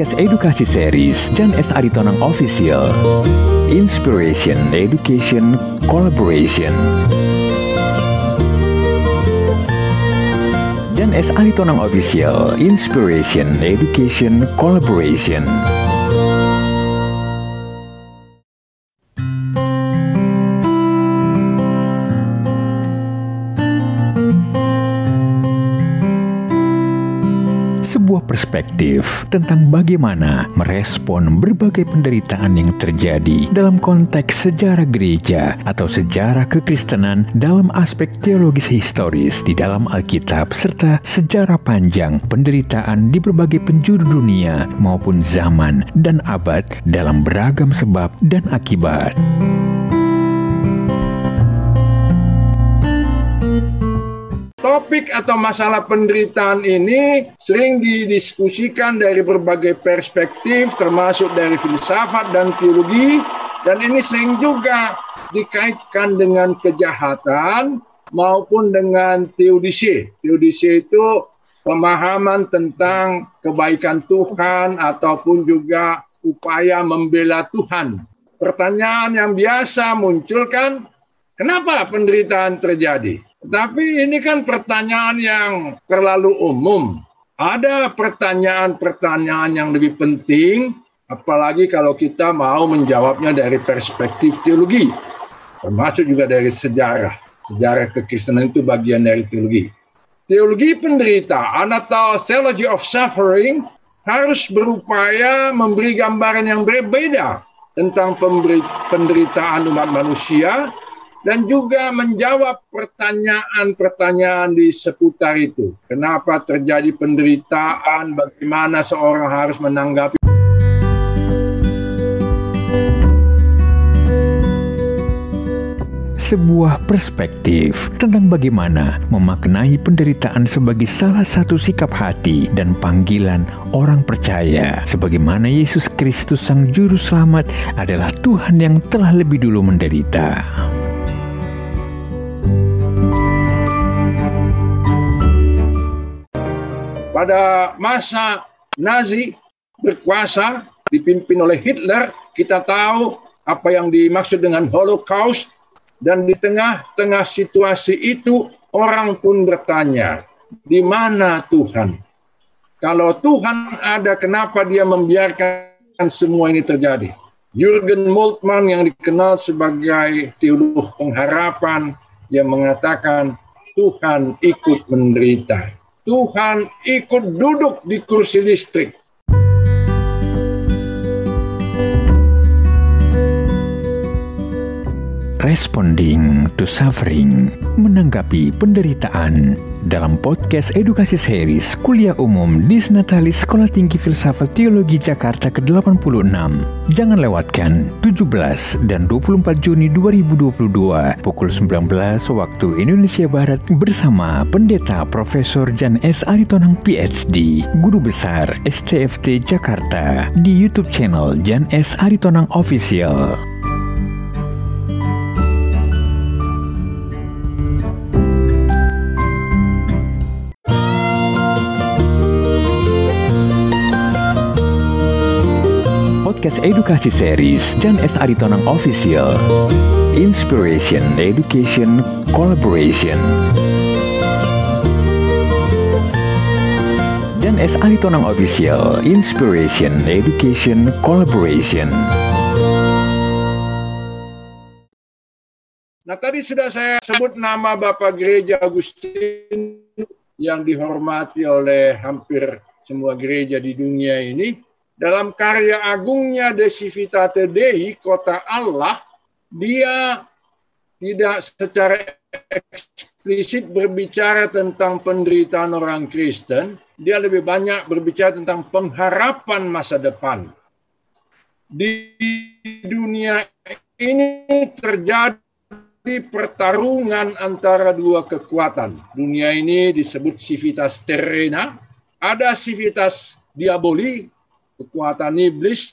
podcast edukasi series Jan S. Aritonang Official. Inspiration, Education, Collaboration. Jan S. Aritonang Official, Inspiration, Education, Collaboration. Sebuah perspektif tentang bagaimana merespon berbagai penderitaan yang terjadi dalam konteks sejarah gereja atau sejarah kekristenan dalam aspek teologis historis di dalam Alkitab serta sejarah panjang penderitaan di berbagai penjuru dunia maupun zaman dan abad dalam beragam sebab dan akibat. Topik atau masalah penderitaan ini sering didiskusikan dari berbagai perspektif, termasuk dari filsafat dan teologi, dan ini sering juga dikaitkan dengan kejahatan maupun dengan teodisi. Teodisi itu pemahaman tentang kebaikan Tuhan ataupun juga upaya membela Tuhan. Pertanyaan yang biasa muncul kan, kenapa penderitaan terjadi? Tapi ini kan pertanyaan yang terlalu umum. Ada pertanyaan-pertanyaan yang lebih penting, apalagi kalau kita mau menjawabnya dari perspektif teologi, termasuk juga dari sejarah. Sejarah kekristenan itu bagian dari teologi. Teologi penderitaan atau theology of suffering harus berupaya memberi gambaran yang berbeda tentang penderitaan umat manusia dan juga menjawab pertanyaan-pertanyaan di seputar itu. Kenapa terjadi penderitaan? Bagaimana seorang harus menanggapi? Sebuah perspektif tentang bagaimana memaknai penderitaan sebagai salah satu sikap hati dan panggilan orang percaya, sebagaimana Yesus Kristus, Sang Juru Selamat, adalah Tuhan yang telah lebih dulu menderita. Pada masa Nazi berkuasa dipimpin oleh Hitler, kita tahu apa yang dimaksud dengan Holocaust dan di tengah-tengah situasi itu orang pun bertanya, di mana Tuhan? Kalau Tuhan ada, kenapa dia membiarkan semua ini terjadi? Jurgen Moltmann yang dikenal sebagai teolog pengharapan, yang mengatakan Tuhan ikut menderita. Tuhan ikut duduk di kursi listrik. Responding to suffering, menanggapi penderitaan dalam podcast edukasi series Kuliah Umum Disnatalis Sekolah Tinggi Filsafat Teologi Jakarta ke-86. Jangan lewatkan 17 dan 24 Juni 2022 pukul 19 waktu Indonesia Barat bersama Pendeta Profesor Jan S. Aritonang PhD, Guru Besar STFT Jakarta di YouTube channel Jan S. Aritonang Official. Podcast edukasi series Jan S. Aritonang Official. Inspiration, Education, Collaboration. Jan S. Aritonang Official, Inspiration, Education, Collaboration. Nah tadi sudah saya sebut nama Bapak Gereja Agustin yang dihormati oleh hampir semua gereja di dunia ini dalam karya agungnya De Civitate Dei, Kota Allah, dia tidak secara eksplisit berbicara tentang penderitaan orang Kristen, dia lebih banyak berbicara tentang pengharapan masa depan. Di dunia ini terjadi pertarungan antara dua kekuatan. Dunia ini disebut civitas terrena, ada civitas diaboli, kekuatan iblis.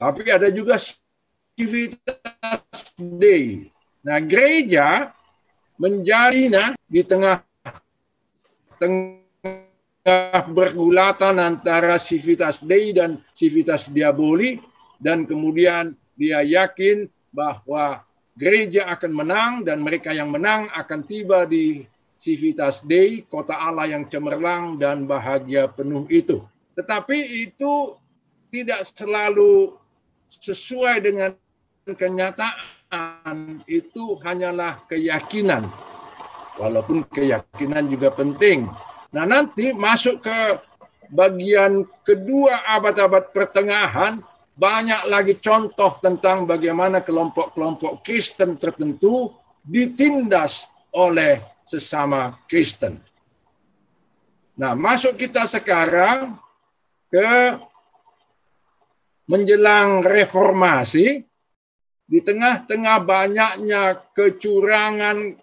Tapi ada juga civitas Dei. Nah, gereja menjadi nah, di tengah tengah bergulatan antara civitas Dei dan civitas Diaboli dan kemudian dia yakin bahwa gereja akan menang dan mereka yang menang akan tiba di civitas Dei, kota Allah yang cemerlang dan bahagia penuh itu. Tetapi itu tidak selalu sesuai dengan kenyataan, itu hanyalah keyakinan. Walaupun keyakinan juga penting. Nah, nanti masuk ke bagian kedua abad-abad pertengahan, banyak lagi contoh tentang bagaimana kelompok-kelompok Kristen tertentu ditindas oleh sesama Kristen. Nah, masuk kita sekarang ke menjelang reformasi, di tengah-tengah banyaknya kecurangan,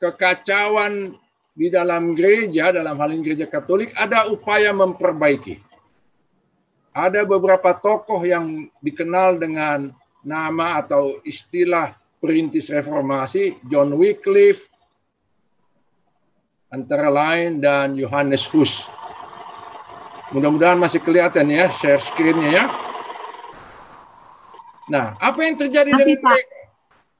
kekacauan di dalam gereja, dalam hal ini gereja Katolik, ada upaya memperbaiki. Ada beberapa tokoh yang dikenal dengan nama atau istilah perintis reformasi, John Wycliffe, antara lain, dan Johannes Hus. Mudah-mudahan masih kelihatan ya, share screen-nya ya. Nah, apa yang terjadi Masih, dengan Pak. mereka?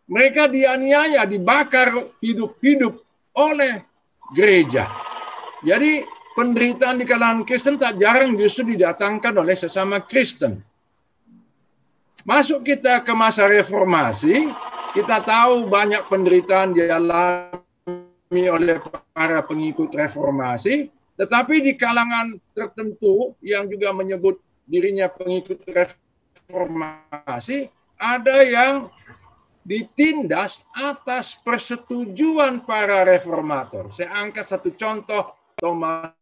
Mereka dianiaya, dibakar hidup-hidup oleh gereja. Jadi penderitaan di kalangan Kristen tak jarang justru didatangkan oleh sesama Kristen. Masuk kita ke masa reformasi, kita tahu banyak penderitaan dialami oleh para pengikut reformasi, tetapi di kalangan tertentu yang juga menyebut dirinya pengikut reformasi, ada yang ditindas atas persetujuan para reformator. Saya angkat satu contoh Thomas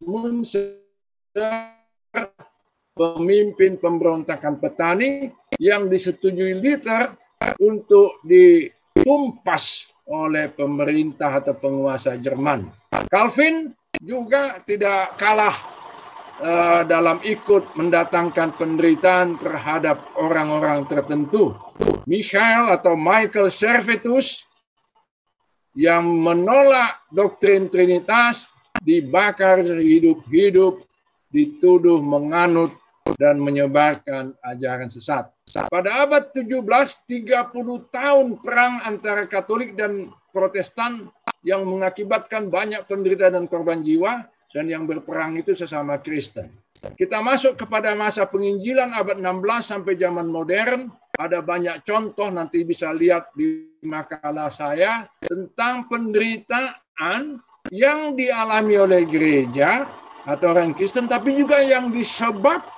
Munzer, pemimpin pemberontakan petani yang disetujui Luther untuk ditumpas oleh pemerintah atau penguasa Jerman. Calvin juga tidak kalah uh, dalam ikut mendatangkan penderitaan terhadap orang-orang tertentu. Michael atau Michael Servetus yang menolak doktrin Trinitas dibakar hidup-hidup, dituduh menganut dan menyebarkan ajaran sesat. Pada abad 17, 30 tahun perang antara Katolik dan Protestan yang mengakibatkan banyak penderitaan dan korban jiwa, dan yang berperang itu sesama Kristen. Kita masuk kepada masa penginjilan abad 16 sampai zaman modern. Ada banyak contoh nanti bisa lihat di makalah saya tentang penderitaan yang dialami oleh gereja atau orang Kristen, tapi juga yang disebabkan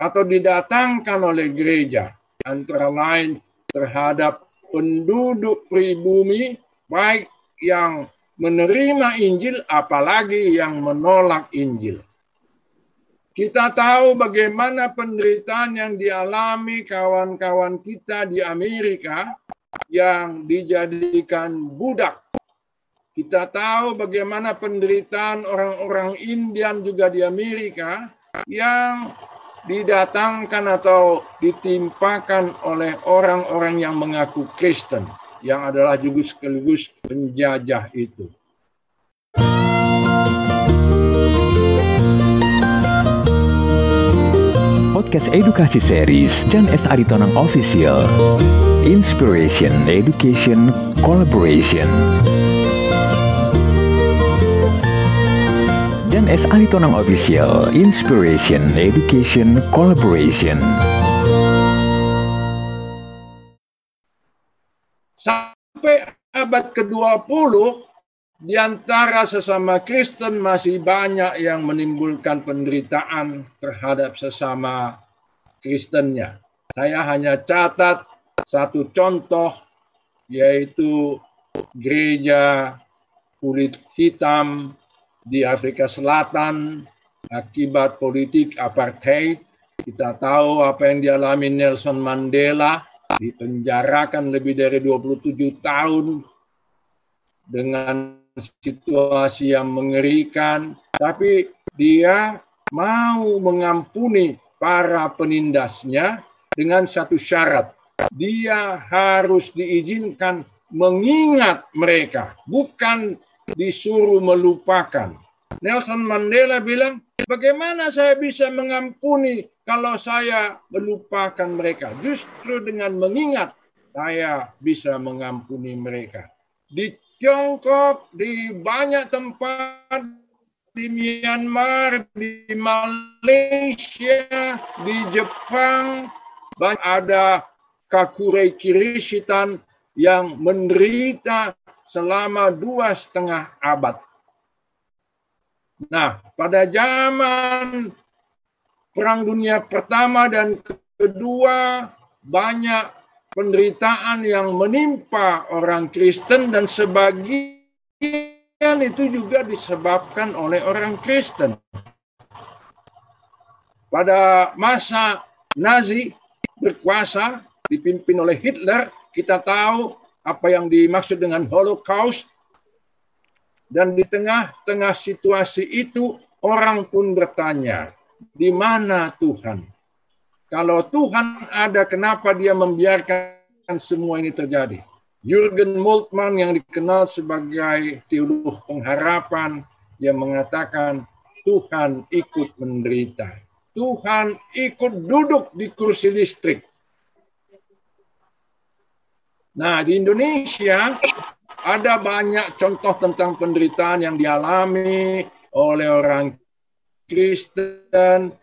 atau didatangkan oleh gereja. Antara lain terhadap penduduk pribumi, baik yang menerima Injil, apalagi yang menolak Injil. Kita tahu bagaimana penderitaan yang dialami kawan-kawan kita di Amerika yang dijadikan budak. Kita tahu bagaimana penderitaan orang-orang Indian juga di Amerika yang didatangkan atau ditimpakan oleh orang-orang yang mengaku Kristen yang adalah juga sekaligus penjajah itu. Podcast Edukasi Series Jan S. Aritonang Official Inspiration, Education, Collaboration Jan S. Official Inspiration, Education, Collaboration Sampai abad ke-20, di antara sesama Kristen masih banyak yang menimbulkan penderitaan terhadap sesama Kristennya. Saya hanya catat satu contoh, yaitu gereja kulit hitam di Afrika Selatan akibat politik apartheid. Kita tahu apa yang dialami Nelson Mandela dipenjarakan lebih dari 27 tahun dengan situasi yang mengerikan, tapi dia mau mengampuni para penindasnya dengan satu syarat. Dia harus diizinkan mengingat mereka, bukan disuruh melupakan. Nelson Mandela bilang, bagaimana saya bisa mengampuni kalau saya melupakan mereka? Justru dengan mengingat saya bisa mengampuni mereka. Di Tiongkok, di banyak tempat, di Myanmar, di Malaysia, di Jepang, banyak ada Kakurei Kirishitan yang menderita selama dua setengah abad. Nah, pada zaman Perang Dunia Pertama dan Kedua, banyak penderitaan yang menimpa orang Kristen dan sebagian itu juga disebabkan oleh orang Kristen. Pada masa Nazi berkuasa dipimpin oleh Hitler, kita tahu apa yang dimaksud dengan Holocaust dan di tengah-tengah situasi itu orang pun bertanya, di mana Tuhan? Kalau Tuhan ada, kenapa dia membiarkan semua ini terjadi? Jurgen Moltmann yang dikenal sebagai teolog pengharapan, yang mengatakan Tuhan ikut menderita. Tuhan ikut duduk di kursi listrik. Nah, di Indonesia ada banyak contoh tentang penderitaan yang dialami oleh orang Kristen,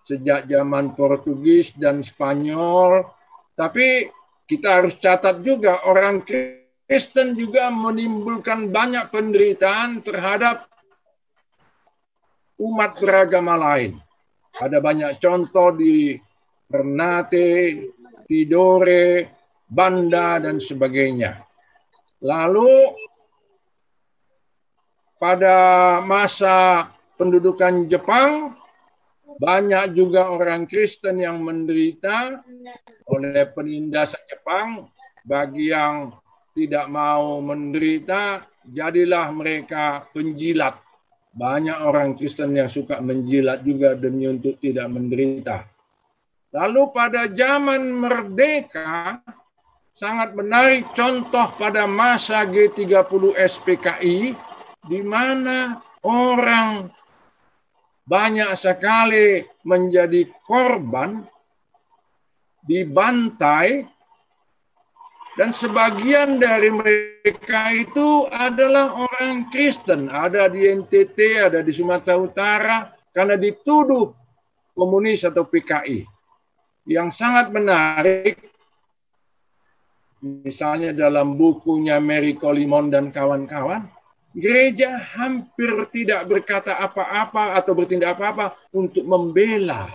sejak zaman Portugis dan Spanyol. Tapi kita harus catat juga orang Kristen juga menimbulkan banyak penderitaan terhadap umat beragama lain. Ada banyak contoh di Ternate, Tidore, Banda, dan sebagainya. Lalu pada masa pendudukan Jepang, banyak juga orang Kristen yang menderita oleh penindasan Jepang. Bagi yang tidak mau menderita, jadilah mereka penjilat. Banyak orang Kristen yang suka menjilat juga demi untuk tidak menderita. Lalu pada zaman merdeka, sangat menarik contoh pada masa G30 SPKI, di mana orang banyak sekali menjadi korban, dibantai, dan sebagian dari mereka itu adalah orang Kristen. Ada di NTT, ada di Sumatera Utara, karena dituduh komunis atau PKI. Yang sangat menarik, misalnya dalam bukunya Mary Colimon dan kawan-kawan, gereja hampir tidak berkata apa-apa atau bertindak apa-apa untuk membela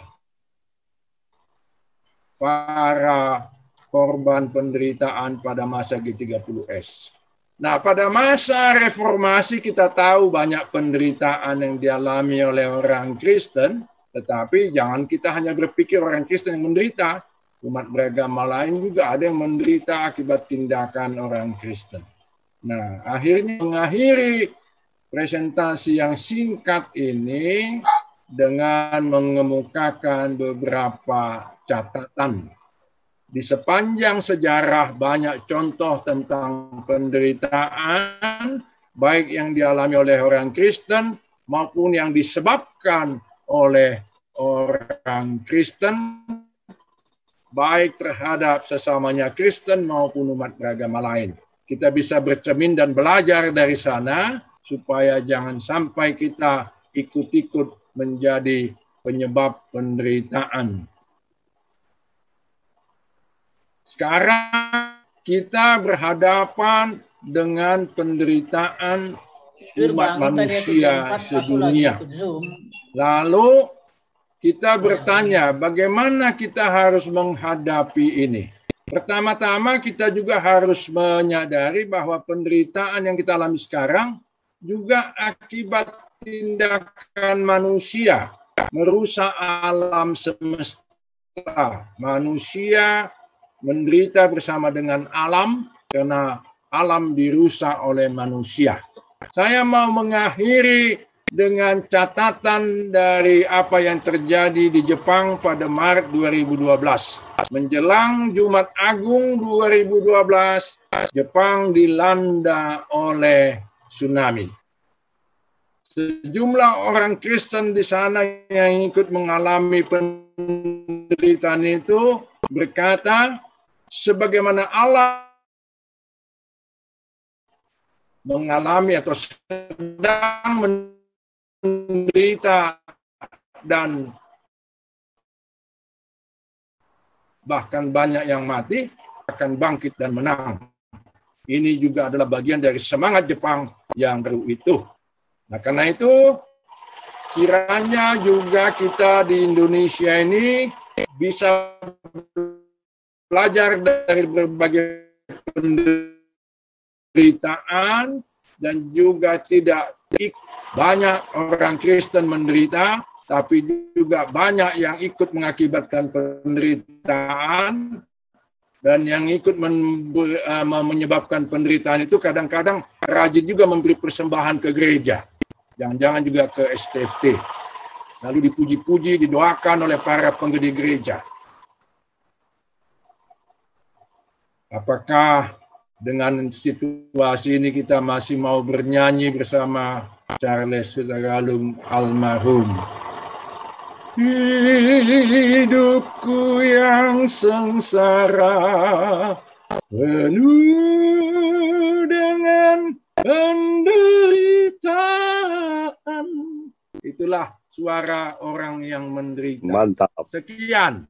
para korban penderitaan pada masa G30S. Nah, pada masa reformasi kita tahu banyak penderitaan yang dialami oleh orang Kristen, tetapi jangan kita hanya berpikir orang Kristen yang menderita, umat beragama lain juga ada yang menderita akibat tindakan orang Kristen. Nah, akhirnya mengakhiri presentasi yang singkat ini dengan mengemukakan beberapa catatan. Di sepanjang sejarah banyak contoh tentang penderitaan, baik yang dialami oleh orang Kristen maupun yang disebabkan oleh orang Kristen, baik terhadap sesamanya Kristen maupun umat beragama lain kita bisa bercermin dan belajar dari sana supaya jangan sampai kita ikut-ikut menjadi penyebab penderitaan. Sekarang kita berhadapan dengan penderitaan umat manusia sedunia. Lalu kita bertanya, bagaimana kita harus menghadapi ini? Pertama-tama kita juga harus menyadari bahwa penderitaan yang kita alami sekarang juga akibat tindakan manusia merusak alam semesta. Manusia menderita bersama dengan alam karena alam dirusak oleh manusia. Saya mau mengakhiri dengan catatan dari apa yang terjadi di Jepang pada Maret 2012. Menjelang Jumat Agung 2012, Jepang dilanda oleh tsunami. Sejumlah orang Kristen di sana yang ikut mengalami penderitaan itu berkata, sebagaimana Allah mengalami atau sedang menderita dan bahkan banyak yang mati akan bangkit dan menang. Ini juga adalah bagian dari semangat Jepang yang baru itu. Nah, karena itu kiranya juga kita di Indonesia ini bisa belajar dari berbagai penderitaan dan juga tidak banyak orang Kristen menderita, tapi juga banyak yang ikut mengakibatkan penderitaan dan yang ikut eh, menyebabkan penderitaan itu kadang-kadang rajin juga memberi persembahan ke gereja. Jangan-jangan juga ke STFT. Lalu dipuji-puji, didoakan oleh para penggede gereja. Apakah dengan situasi ini kita masih mau bernyanyi bersama Charles Sutagalung almarhum? Hidupku yang sengsara penuh dengan penderitaan. Itulah suara orang yang menderita. Mantap. Sekian.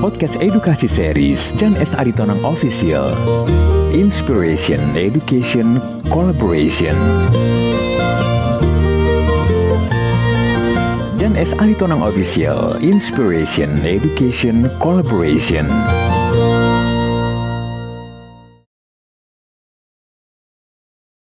Podcast edukasi series Jan S. Aritonang Official. Inspiration, Education, Collaboration. Jan S. Aritonang Official, Inspiration, Education, Collaboration.